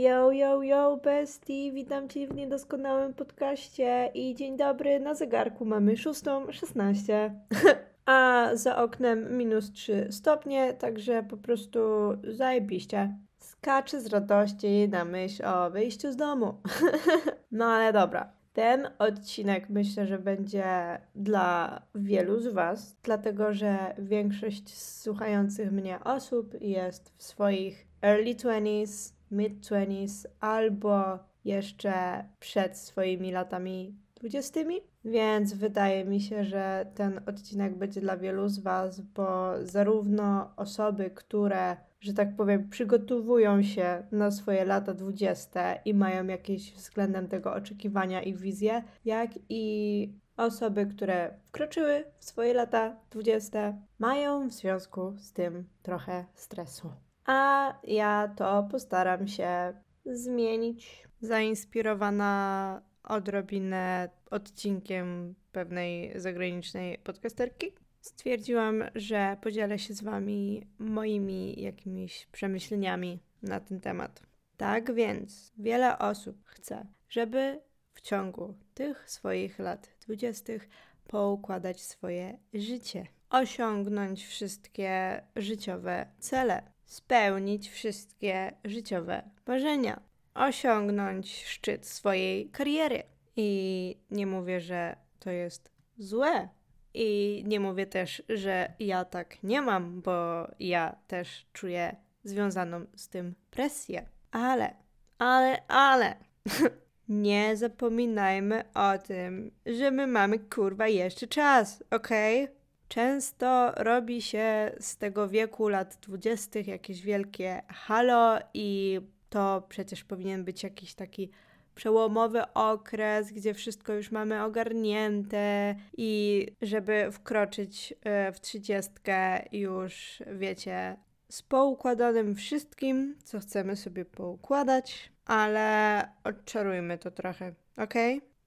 Yo, yo, yo, bestie, witam Cię w niedoskonałym podcaście i dzień dobry, na zegarku mamy 6.16, a za oknem minus 3 stopnie, także po prostu zajebiście. Skaczę z radości na myśl o wyjściu z domu. no ale dobra, ten odcinek myślę, że będzie dla wielu z Was, dlatego że większość słuchających mnie osób jest w swoich early 20s, mid 20s albo jeszcze przed swoimi latami 20, więc wydaje mi się, że ten odcinek będzie dla wielu z Was, bo zarówno osoby, które, że tak powiem, przygotowują się na swoje lata 20 i mają jakieś względem tego oczekiwania i wizje, jak i osoby, które wkroczyły w swoje lata 20, mają w związku z tym trochę stresu. A ja to postaram się zmienić. Zainspirowana odrobinę odcinkiem pewnej zagranicznej podcasterki, stwierdziłam, że podzielę się z Wami moimi jakimiś przemyśleniami na ten temat. Tak więc wiele osób chce, żeby w ciągu tych swoich lat dwudziestych poukładać swoje życie, osiągnąć wszystkie życiowe cele, spełnić wszystkie życiowe marzenia, osiągnąć szczyt swojej kariery. I nie mówię, że to jest złe. I nie mówię też, że ja tak nie mam, bo ja też czuję związaną z tym presję. Ale, ale, ale. nie zapominajmy o tym, że my mamy kurwa jeszcze czas, okej? Okay? Często robi się z tego wieku lat dwudziestych jakieś wielkie halo i to przecież powinien być jakiś taki przełomowy okres, gdzie wszystko już mamy ogarnięte i żeby wkroczyć e, w trzydziestkę już, wiecie, z poukładanym wszystkim, co chcemy sobie poukładać, ale odczarujmy to trochę, ok?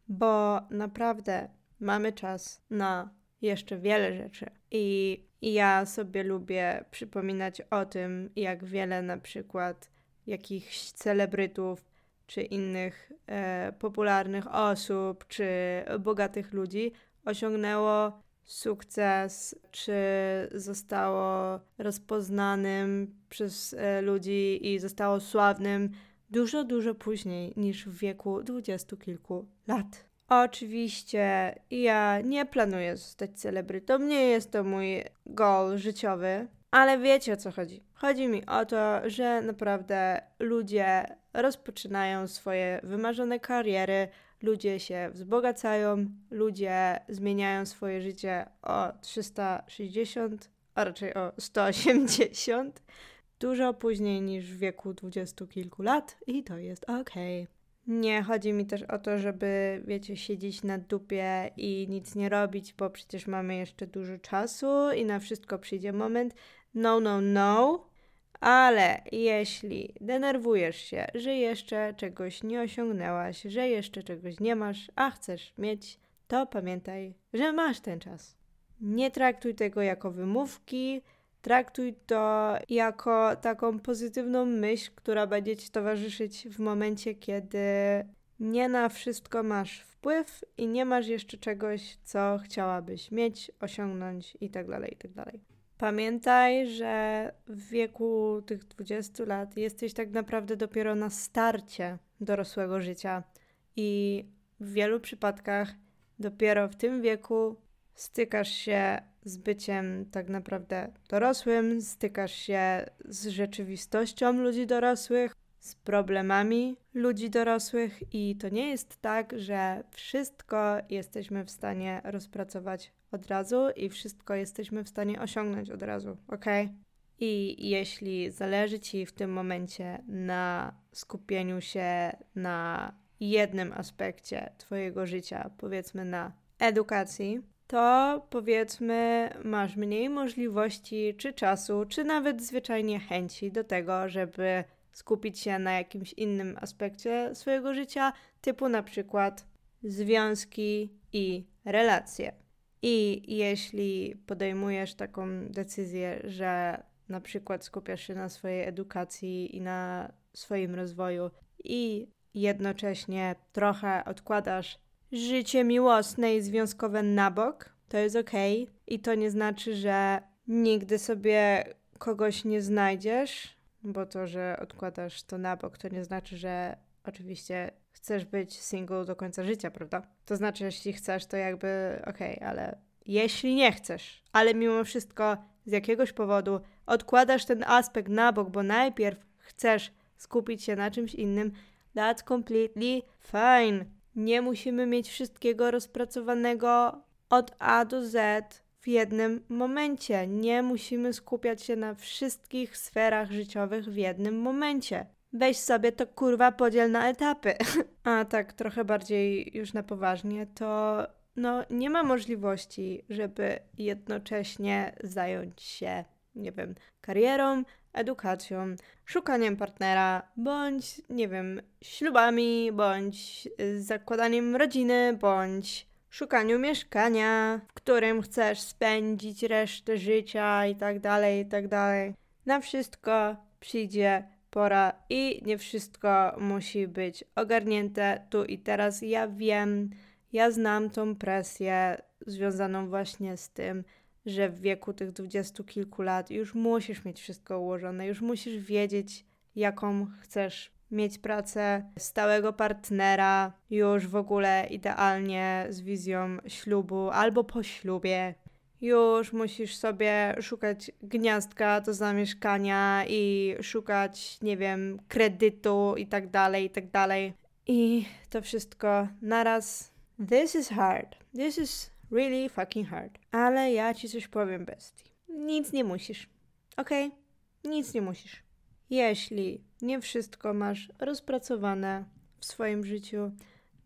Bo naprawdę mamy czas na jeszcze wiele rzeczy. I, ja sobie lubię przypominać o tym, jak wiele na przykład jakichś celebrytów czy innych e, popularnych osób, czy bogatych ludzi osiągnęło sukces, czy zostało rozpoznanym przez e, ludzi i zostało sławnym dużo, dużo później niż w wieku dwudziestu kilku lat. Oczywiście ja nie planuję zostać celebrytą, nie jest to mój goal życiowy, ale wiecie o co chodzi. Chodzi mi o to, że naprawdę ludzie rozpoczynają swoje wymarzone kariery, ludzie się wzbogacają, ludzie zmieniają swoje życie o 360, a raczej o 180, dużo później niż w wieku dwudziestu kilku lat i to jest okej. Okay. Nie chodzi mi też o to, żeby, wiecie, siedzieć na dupie i nic nie robić, bo przecież mamy jeszcze dużo czasu i na wszystko przyjdzie moment. No, no, no. Ale jeśli denerwujesz się, że jeszcze czegoś nie osiągnęłaś, że jeszcze czegoś nie masz, a chcesz mieć, to pamiętaj, że masz ten czas. Nie traktuj tego jako wymówki, traktuj to jako taką pozytywną myśl, która będzie ci towarzyszyć w momencie, kiedy nie na wszystko masz wpływ i nie masz jeszcze czegoś, co chciałabyś mieć, osiągnąć itd. Tak itd. Tak Pamiętaj, że w wieku tych 20 lat jesteś tak naprawdę dopiero na starcie dorosłego życia i w wielu przypadkach dopiero w tym wieku stykasz się z byciem tak naprawdę dorosłym, stykasz się z rzeczywistością ludzi dorosłych, z problemami ludzi dorosłych, i to nie jest tak, że wszystko jesteśmy w stanie rozpracować od razu i wszystko jesteśmy w stanie osiągnąć od razu, ok? I jeśli zależy Ci w tym momencie na skupieniu się na jednym aspekcie Twojego życia, powiedzmy na edukacji, to powiedzmy masz mniej możliwości, czy czasu, czy nawet zwyczajnie chęci do tego, żeby skupić się na jakimś innym aspekcie swojego życia, typu na przykład związki i relacje. I jeśli podejmujesz taką decyzję, że na przykład skupiasz się na swojej edukacji i na swoim rozwoju i jednocześnie trochę odkładasz życie miłosne i związkowe na bok, to jest ok. I to nie znaczy, że nigdy sobie kogoś nie znajdziesz, bo to, że odkładasz to na bok, to nie znaczy, że oczywiście chcesz być single do końca życia, prawda? To znaczy, jeśli chcesz, to jakby okej, okay, ale jeśli nie chcesz, ale mimo wszystko z jakiegoś powodu odkładasz ten aspekt na bok, bo najpierw chcesz skupić się na czymś innym, that's completely fine. Nie musimy mieć wszystkiego rozpracowanego od A do Z w jednym momencie. Nie musimy skupiać się na wszystkich sferach życiowych w jednym momencie. Weź sobie to kurwa podziel na etapy. A tak trochę bardziej już na poważnie, to no nie ma możliwości, żeby jednocześnie zająć się, nie wiem, karierą, edukacją, szukaniem partnera, bądź, nie wiem, ślubami, bądź y, zakładaniem rodziny, bądź szukaniu mieszkania, w którym chcesz spędzić resztę życia i tak dalej, i tak dalej. Na wszystko przyjdzie pora i nie wszystko musi być ogarnięte tu i teraz. Ja wiem, ja znam tą presję związaną właśnie z tym, że w wieku tych dwudziestu kilku lat już musisz mieć wszystko ułożone, już musisz wiedzieć, jaką chcesz mieć pracę, stałego partnera, już w ogóle idealnie z wizją ślubu albo po ślubie. Już musisz sobie szukać gniazdka do zamieszkania i szukać, nie wiem, kredytu i tak dalej, i tak dalej. I to wszystko naraz. This is hard. This is really fucking hard. Ale ja ci coś powiem, bestii. Nic nie musisz. Okej? Okay? Nic nie musisz. Jeśli nie wszystko masz rozpracowane w swoim życiu,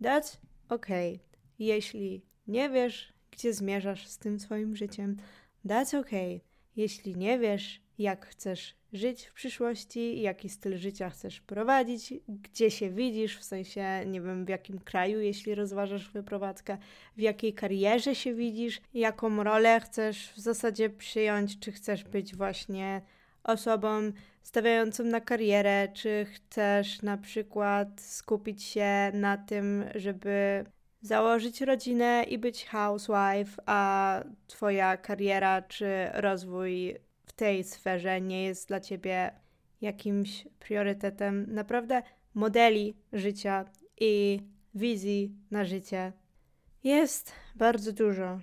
that's okay. Jeśli nie wiesz, gdzie zmierzasz z tym swoim życiem, that's okay. Jeśli nie wiesz, jak chcesz żyć w przyszłości, jaki styl życia chcesz prowadzić, gdzie się widzisz, w sensie nie wiem w jakim kraju, jeśli rozważasz wyprowadzkę, w jakiej karierze się widzisz, jaką rolę chcesz w zasadzie przyjąć, czy chcesz być właśnie osobą stawiającą na karierę, czy chcesz na przykład skupić się na tym, żeby założyć rodzinę i być housewife, a twoja kariera czy rozwój tej sferze nie jest dla ciebie jakimś priorytetem. Naprawdę modeli życia i wizji na życie jest bardzo dużo.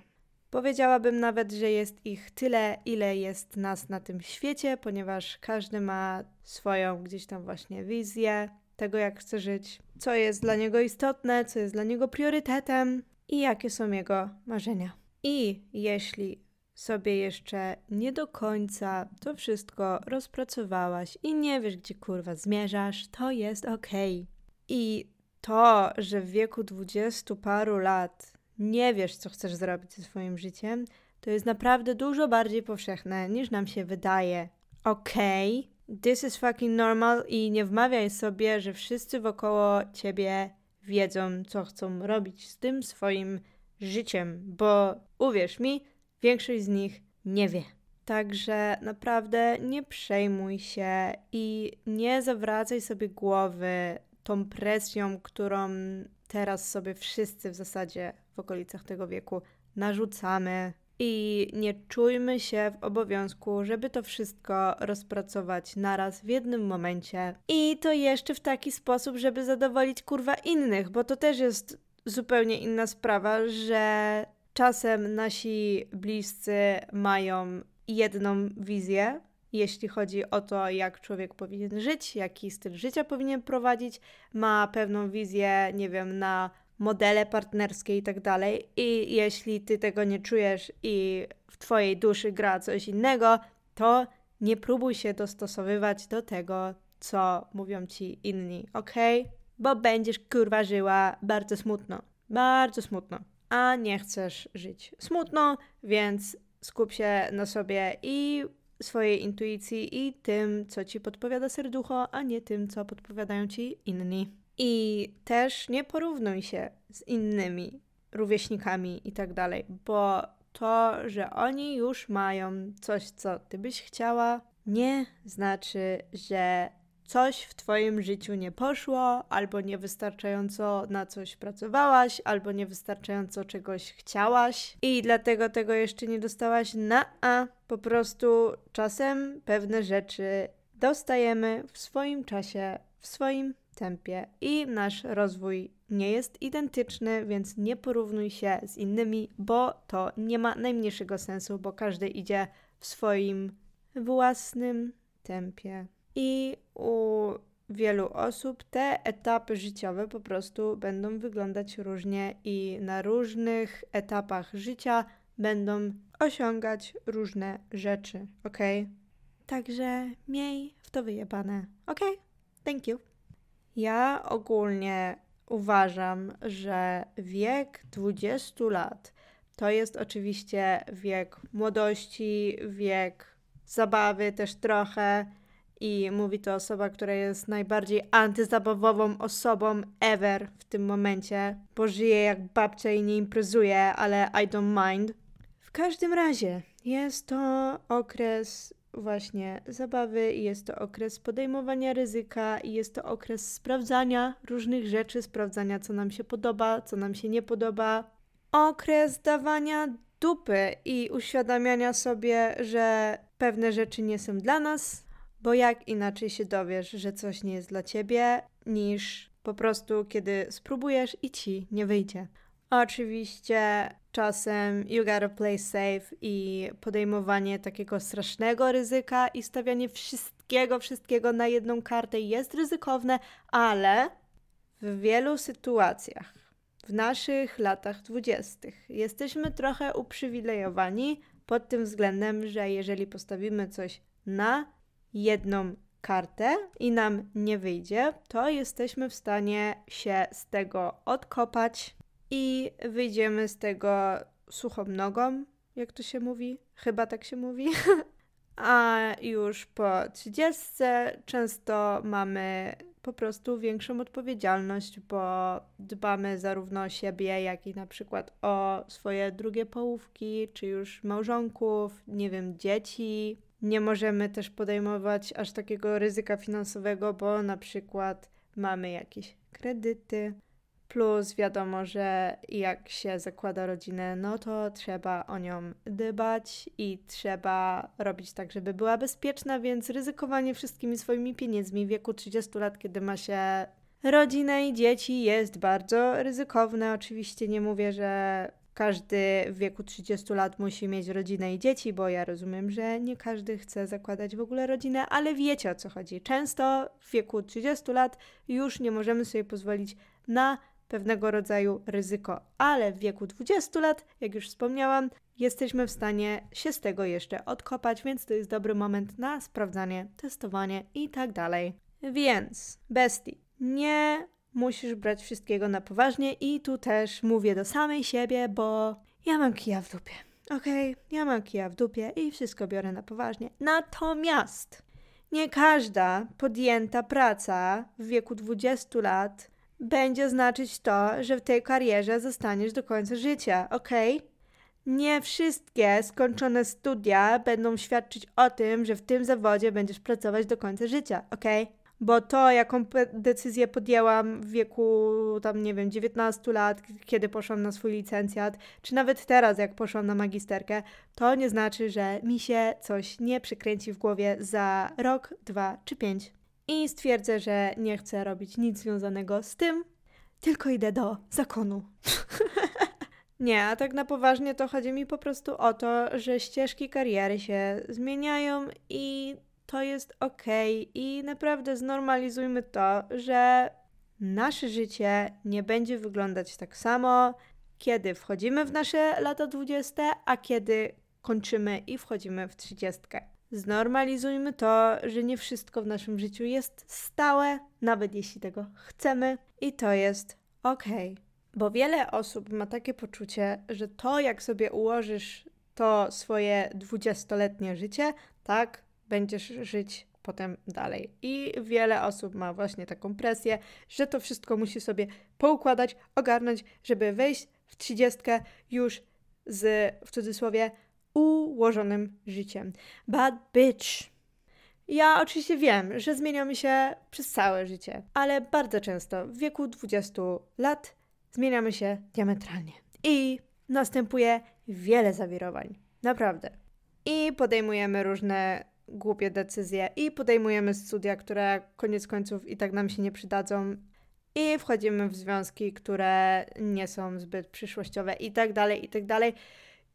Powiedziałabym nawet, że jest ich tyle, ile jest nas na tym świecie, ponieważ każdy ma swoją gdzieś tam właśnie wizję tego, jak chce żyć, co jest dla niego istotne, co jest dla niego priorytetem i jakie są jego marzenia. I jeśli sobie jeszcze nie do końca to wszystko rozpracowałaś i nie wiesz, gdzie kurwa zmierzasz, to jest okej. Okay. I to, że w wieku dwudziestu paru lat nie wiesz, co chcesz zrobić ze swoim życiem, to jest naprawdę dużo bardziej powszechne niż nam się wydaje. Okej, okay, this is fucking normal i nie wmawiaj sobie, że wszyscy wokoło ciebie wiedzą, co chcą robić z tym swoim życiem, bo uwierz mi, większość z nich nie wie. Także naprawdę nie przejmuj się i nie zawracaj sobie głowy tą presją, którą teraz sobie wszyscy w zasadzie w okolicach tego wieku narzucamy i nie czujmy się w obowiązku, żeby to wszystko rozpracować naraz w jednym momencie. I to jeszcze w taki sposób, żeby zadowolić kurwa innych, bo to też jest zupełnie inna sprawa, że czasem nasi bliscy mają jedną wizję, jeśli chodzi o to, jak człowiek powinien żyć, jaki styl życia powinien prowadzić, ma pewną wizję, nie wiem, na modele partnerskie i tak dalej. I jeśli ty tego nie czujesz i w twojej duszy gra coś innego, to nie próbuj się dostosowywać do tego, co mówią ci inni, ok? Bo będziesz kurwa żyła bardzo smutno. Bardzo smutno. A nie chcesz żyć smutno, więc skup się na sobie i swojej intuicji i tym, co ci podpowiada serducho, a nie tym, co podpowiadają ci inni. I też nie porównuj się z innymi rówieśnikami i tak dalej, bo to, że oni już mają coś, co ty byś chciała, nie znaczy, że coś w Twoim życiu nie poszło, albo niewystarczająco na coś pracowałaś, albo niewystarczająco czegoś chciałaś i dlatego tego jeszcze nie dostałaś na A. Po prostu czasem pewne rzeczy dostajemy w swoim czasie, w swoim tempie i nasz rozwój nie jest identyczny, więc nie porównuj się z innymi, bo to nie ma najmniejszego sensu, bo każdy idzie w swoim własnym tempie. I u wielu osób te etapy życiowe po prostu będą wyglądać różnie i na różnych etapach życia będą osiągać różne rzeczy, ok? Także miej w to wyjebane, ok? Thank you. Ja ogólnie uważam, że wiek 20 lat to jest oczywiście wiek młodości, wiek zabawy też trochę. I mówi to osoba, która jest najbardziej antyzabawową osobą ever w tym momencie, bo żyje jak babcia i nie imprezuje, ale I don't mind. W każdym razie jest to okres właśnie zabawy jest to okres podejmowania ryzyka jest to okres sprawdzania różnych rzeczy, sprawdzania co nam się podoba, co nam się nie podoba. Okres dawania dupy i uświadamiania sobie, że pewne rzeczy nie są dla nas, bo jak inaczej się dowiesz, że coś nie jest dla ciebie, niż po prostu kiedy spróbujesz i ci nie wyjdzie. Oczywiście czasem you gotta play safe i podejmowanie takiego strasznego ryzyka i stawianie wszystkiego, wszystkiego na jedną kartę jest ryzykowne, ale w wielu sytuacjach w naszych latach dwudziestych jesteśmy trochę uprzywilejowani pod tym względem, że jeżeli postawimy coś na jedną kartę i nam nie wyjdzie, to jesteśmy w stanie się z tego odkopać i wyjdziemy z tego suchą nogą, jak to się mówi? Chyba tak się mówi. A już po 30 często mamy po prostu większą odpowiedzialność, bo dbamy zarówno o siebie, jak i na przykład o swoje drugie połówki, czy już małżonków, nie wiem, dzieci. Nie możemy też podejmować aż takiego ryzyka finansowego, bo na przykład mamy jakieś kredyty. Plus wiadomo, że jak się zakłada rodzinę, no to trzeba o nią dbać i trzeba robić tak, żeby była bezpieczna, więc ryzykowanie wszystkimi swoimi pieniędzmi w wieku 30 lat, kiedy ma się rodzinę i dzieci, jest bardzo ryzykowne. Oczywiście nie mówię, że każdy w wieku 30 lat musi mieć rodzinę i dzieci, bo ja rozumiem, że nie każdy chce zakładać w ogóle rodzinę, ale wiecie o co chodzi. Często w wieku 30 lat już nie możemy sobie pozwolić na pewnego rodzaju ryzyko, ale w wieku 20 lat, jak już wspomniałam, jesteśmy w stanie się z tego jeszcze odkopać, więc to jest dobry moment na sprawdzanie, testowanie i tak dalej. Więc, bestii, nie musisz brać wszystkiego na poważnie i tu też mówię do samej siebie, bo ja mam kija w dupie. Okej, okay? ja mam kija w dupie i wszystko biorę na poważnie. Natomiast nie każda podjęta praca w wieku 20 lat będzie znaczyć to, że w tej karierze zostaniesz do końca życia, ok? Nie wszystkie skończone studia będą świadczyć o tym, że w tym zawodzie będziesz pracować do końca życia, ok? Bo to, jaką decyzję podjęłam w wieku tam, nie wiem, 19 lat, kiedy poszłam na swój licencjat, czy nawet teraz, jak poszłam na magisterkę, to nie znaczy, że mi się coś nie przykręci w głowie za rok, dwa czy pięć i stwierdzę, że nie chcę robić nic związanego z tym, tylko idę do zakonu. nie, a tak na poważnie to chodzi mi po prostu o to, że ścieżki kariery się zmieniają i to jest ok. I naprawdę znormalizujmy to, że nasze życie nie będzie wyglądać tak samo, kiedy wchodzimy w nasze lata 20, a kiedy kończymy i wchodzimy w 30. Znormalizujmy to, że nie wszystko w naszym życiu jest stałe, nawet jeśli tego chcemy, i to jest ok. Bo wiele osób ma takie poczucie, że to, jak sobie ułożysz to swoje dwudziestoletnie życie, tak będziesz żyć potem dalej. I wiele osób ma właśnie taką presję, że to wszystko musi sobie poukładać, ogarnąć, żeby wejść w trzydziestkę już z, w cudzysłowie, ułożonym życiem. Bad bitch. Ja oczywiście wiem, że zmieniamy się przez całe życie, ale bardzo często w wieku 20 lat zmieniamy się diametralnie. I następuje wiele zawirowań. Naprawdę. I podejmujemy różne głupie decyzje, i podejmujemy studia, które koniec końców i tak nam się nie przydadzą, i wchodzimy w związki, które nie są zbyt przyszłościowe, i tak dalej, i tak dalej.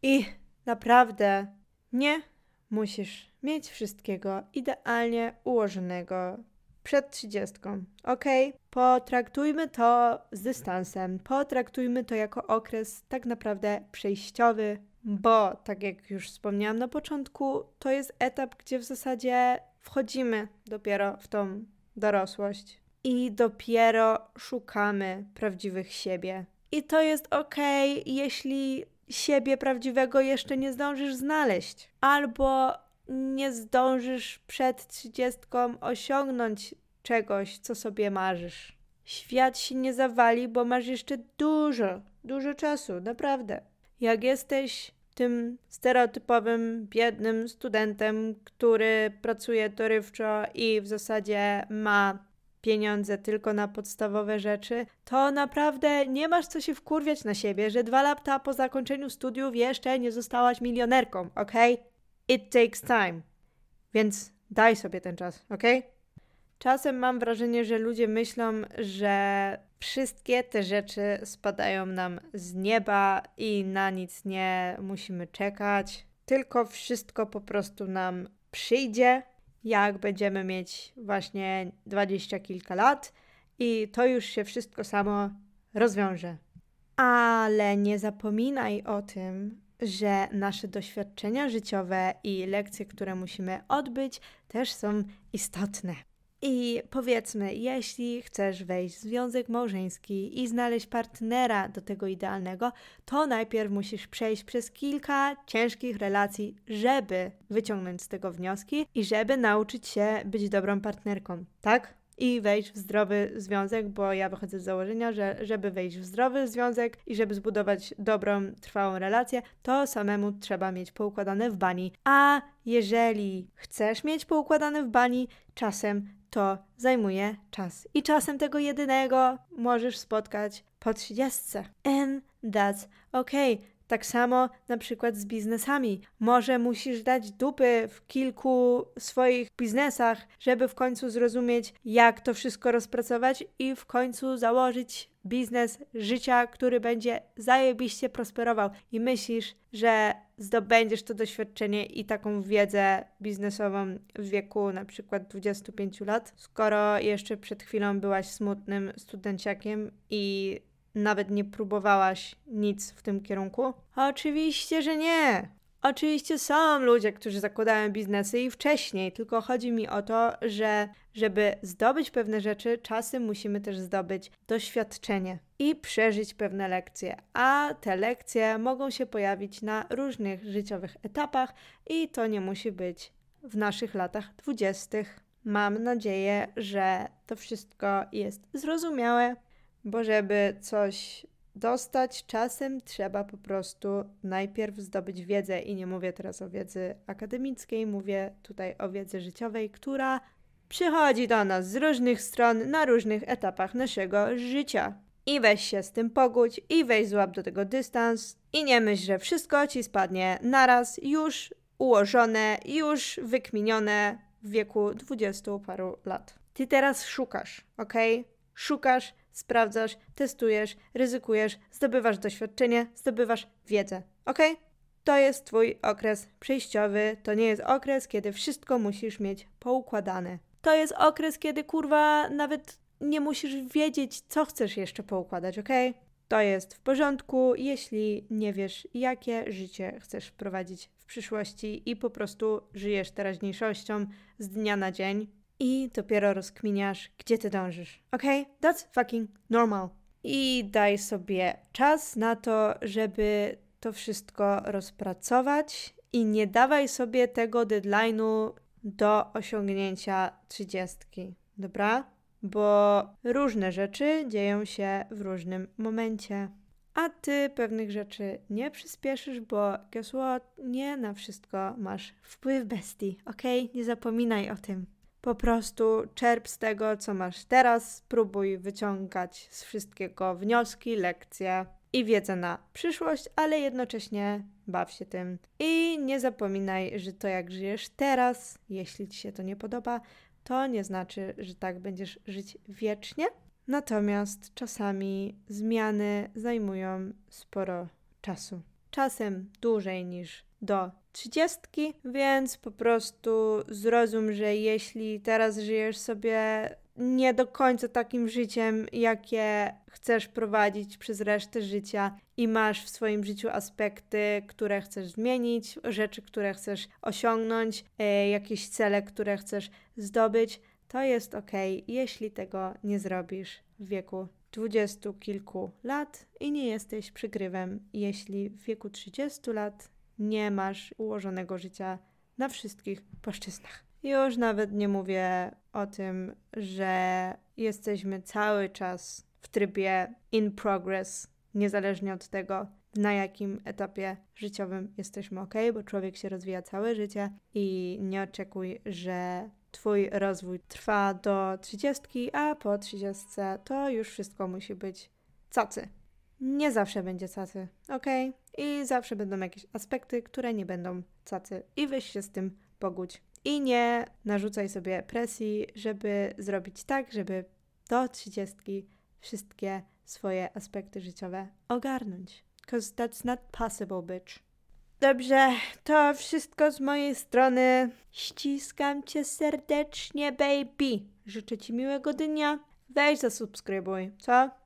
I naprawdę nie musisz mieć wszystkiego idealnie ułożonego przed trzydziestką, ok? Potraktujmy to z dystansem, potraktujmy to jako okres tak naprawdę przejściowy, bo tak jak już wspomniałam na początku, to jest etap, gdzie w zasadzie wchodzimy dopiero w tą dorosłość i dopiero szukamy prawdziwych siebie. I to jest ok, jeśli siebie prawdziwego jeszcze nie zdążysz znaleźć, albo nie zdążysz przed trzydziestką osiągnąć czegoś, co sobie marzysz. Świat się nie zawali, bo masz jeszcze dużo, dużo czasu, naprawdę. Jak jesteś tym stereotypowym, biednym studentem, który pracuje dorywczo i w zasadzie ma pieniądze tylko na podstawowe rzeczy, to naprawdę nie masz co się wkurwiać na siebie, że dwa lata po zakończeniu studiów jeszcze nie zostałaś milionerką, ok? It takes time. Więc daj sobie ten czas, ok? Czasem mam wrażenie, że ludzie myślą, że wszystkie te rzeczy spadają nam z nieba i na nic nie musimy czekać, tylko wszystko po prostu nam przyjdzie, jak będziemy mieć właśnie dwadzieścia kilka lat i to już się wszystko samo rozwiąże. Ale nie zapominaj o tym, że nasze doświadczenia życiowe i lekcje, które musimy odbyć, też są istotne. I powiedzmy, jeśli chcesz wejść w związek małżeński i znaleźć partnera do tego idealnego, to najpierw musisz przejść przez kilka ciężkich relacji, żeby wyciągnąć z tego wnioski i żeby nauczyć się być dobrą partnerką, tak? i wejść w zdrowy związek, bo ja wychodzę z założenia, że żeby wejść w zdrowy związek i żeby zbudować dobrą, trwałą relację, to samemu trzeba mieć poukładane w bani. A jeżeli chcesz mieć poukładane w bani, czasem to zajmuje czas. I czasem tego jedynego możesz spotkać po 30. And that's okay. Tak samo na przykład z biznesami. Może musisz dać dupy w kilku swoich biznesach, żeby w końcu zrozumieć, jak to wszystko rozpracować i w końcu założyć biznes życia, który będzie zajebiście prosperował. I myślisz, że zdobędziesz to doświadczenie i taką wiedzę biznesową w wieku na przykład 25 lat, skoro jeszcze przed chwilą byłaś smutnym studenciakiem i nawet nie próbowałaś nic w tym kierunku? Oczywiście, że nie. Oczywiście są ludzie, którzy zakładają biznesy i wcześniej, tylko chodzi mi o to, że żeby zdobyć pewne rzeczy, czasem musimy też zdobyć doświadczenie i przeżyć pewne lekcje, a te lekcje mogą się pojawić na różnych życiowych etapach i to nie musi być w naszych latach dwudziestych. Mam nadzieję, że to wszystko jest zrozumiałe, bo żeby coś dostać, czasem trzeba po prostu najpierw zdobyć wiedzę i nie mówię teraz o wiedzy akademickiej, mówię tutaj o wiedzy życiowej, która przychodzi do nas z różnych stron na różnych etapach naszego życia. I weź się z tym pogódź, i weź złap do tego dystans, i nie myśl, że wszystko ci spadnie naraz, już ułożone, już wykminione w wieku dwudziestu paru lat. Ty teraz szukasz, ok? Szukasz, sprawdzasz, testujesz, ryzykujesz, zdobywasz doświadczenie, zdobywasz wiedzę, ok? To jest Twój okres przejściowy, to nie jest okres, kiedy wszystko musisz mieć poukładane. To jest okres, kiedy kurwa nawet nie musisz wiedzieć, co chcesz jeszcze poukładać, ok? To jest w porządku, jeśli nie wiesz, jakie życie chcesz prowadzić w przyszłości i po prostu żyjesz teraźniejszością z dnia na dzień i dopiero rozkminiasz, gdzie ty dążysz. Ok? That's fucking normal. I daj sobie czas na to, żeby to wszystko rozpracować i nie dawaj sobie tego deadline'u do osiągnięcia trzydziestki, dobra? Bo różne rzeczy dzieją się w różnym momencie. a ty pewnych rzeczy nie przyspieszysz, bo guess what? Nie na wszystko masz wpływ bestii, ok? Nie zapominaj o tym. Po prostu czerp z tego, co masz teraz, spróbuj wyciągać z wszystkiego wnioski, lekcje i wiedzę na przyszłość, ale jednocześnie baw się tym. I nie zapominaj, że to jak żyjesz teraz, jeśli ci się to nie podoba, to nie znaczy, że tak będziesz żyć wiecznie. Natomiast czasami zmiany zajmują sporo czasu. Czasem dłużej niż do trzydziestki, więc po prostu zrozum, że jeśli teraz żyjesz sobie nie do końca takim życiem, jakie chcesz prowadzić przez resztę życia i masz w swoim życiu aspekty, które chcesz zmienić, rzeczy, które chcesz osiągnąć, e, jakieś cele, które chcesz zdobyć, to jest ok, jeśli tego nie zrobisz w wieku dwudziestu kilku lat i nie jesteś przygrywem, jeśli w wieku 30 lat nie masz ułożonego życia na wszystkich płaszczyznach. Już nawet nie mówię o tym, że jesteśmy cały czas w trybie in progress, niezależnie od tego, na jakim etapie życiowym jesteśmy ok, bo człowiek się rozwija całe życie i nie oczekuj, że Twój rozwój trwa do 30, a po 30 to już wszystko musi być cacy. Nie zawsze będzie cacy, ok? I zawsze będą jakieś aspekty, które nie będą cacy. I weź się z tym pogódź. I nie narzucaj sobie presji, żeby zrobić tak, żeby do 30 wszystkie swoje aspekty życiowe ogarnąć. Because that's not possible, bitch. Dobrze, to wszystko z mojej strony. Ściskam cię serdecznie, baby. Życzę ci miłego dnia. Weź zasubskrybuj, co?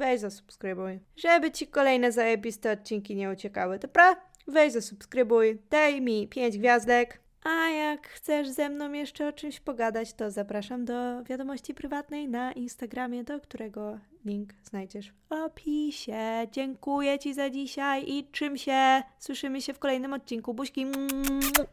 Weź zasubskrybuj. Żeby ci kolejne zajebiste odcinki nie uciekały, dobra? Weź zasubskrybuj, daj mi 5 gwiazdek. A jak chcesz ze mną jeszcze o czymś pogadać, to zapraszam do wiadomości prywatnej na Instagramie, do którego link znajdziesz w opisie. Dziękuję Ci za dzisiaj i czym się. Słyszymy się w kolejnym odcinku. Buźki.